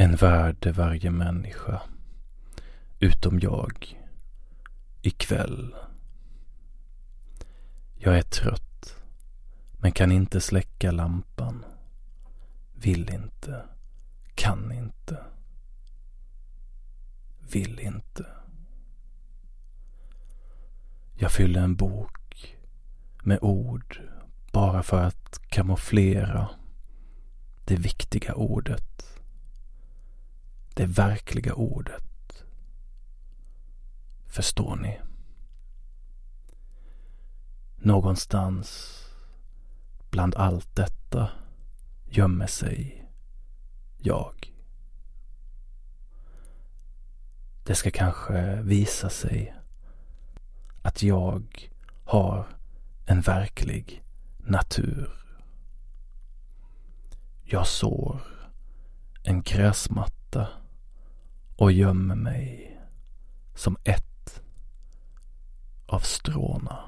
En värld där varje människa, utom jag, ikväll. Jag är trött, men kan inte släcka lampan. Vill inte, kan inte, vill inte. Jag fyller en bok med ord bara för att kamouflera det viktiga ordet det verkliga ordet. Förstår ni? Någonstans bland allt detta gömmer sig jag. Det ska kanske visa sig att jag har en verklig natur. Jag sår en gräsmatta och gömmer mig som ett av stråna.